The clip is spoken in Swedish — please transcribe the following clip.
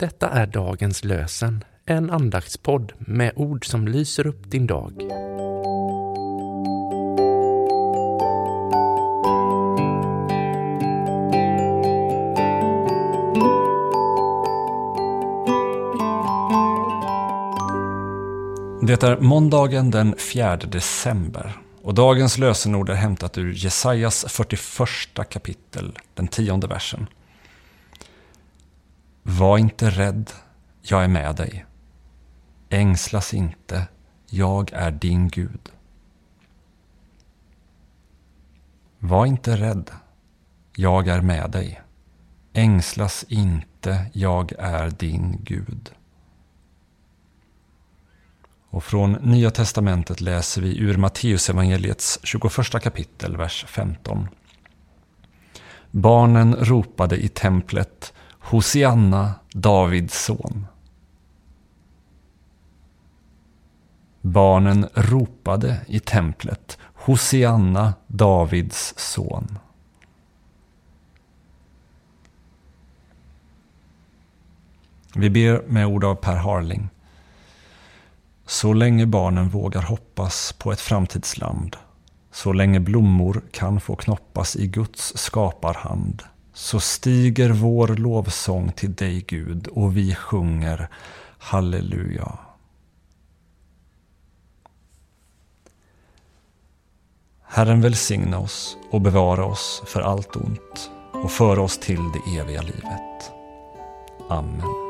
Detta är dagens lösen, en andaktspodd med ord som lyser upp din dag. Det är måndagen den 4 december och dagens lösenord är hämtat ur Jesajas 41 kapitel, den tionde versen. Var inte rädd, jag är med dig. Ängslas inte, jag är din Gud. Var inte rädd, jag är med dig. Ängslas inte, jag är din Gud. Och från Nya Testamentet läser vi ur Matteusevangeliets 21 kapitel, vers 15. Barnen ropade i templet Hosianna, Davids son. Barnen ropade i templet Hosianna, Davids son. Vi ber med ord av Per Harling. Så länge barnen vågar hoppas på ett framtidsland, så länge blommor kan få knoppas i Guds skaparhand, så stiger vår lovsång till dig Gud och vi sjunger Halleluja. Herren välsigna oss och bevara oss för allt ont och föra oss till det eviga livet. Amen.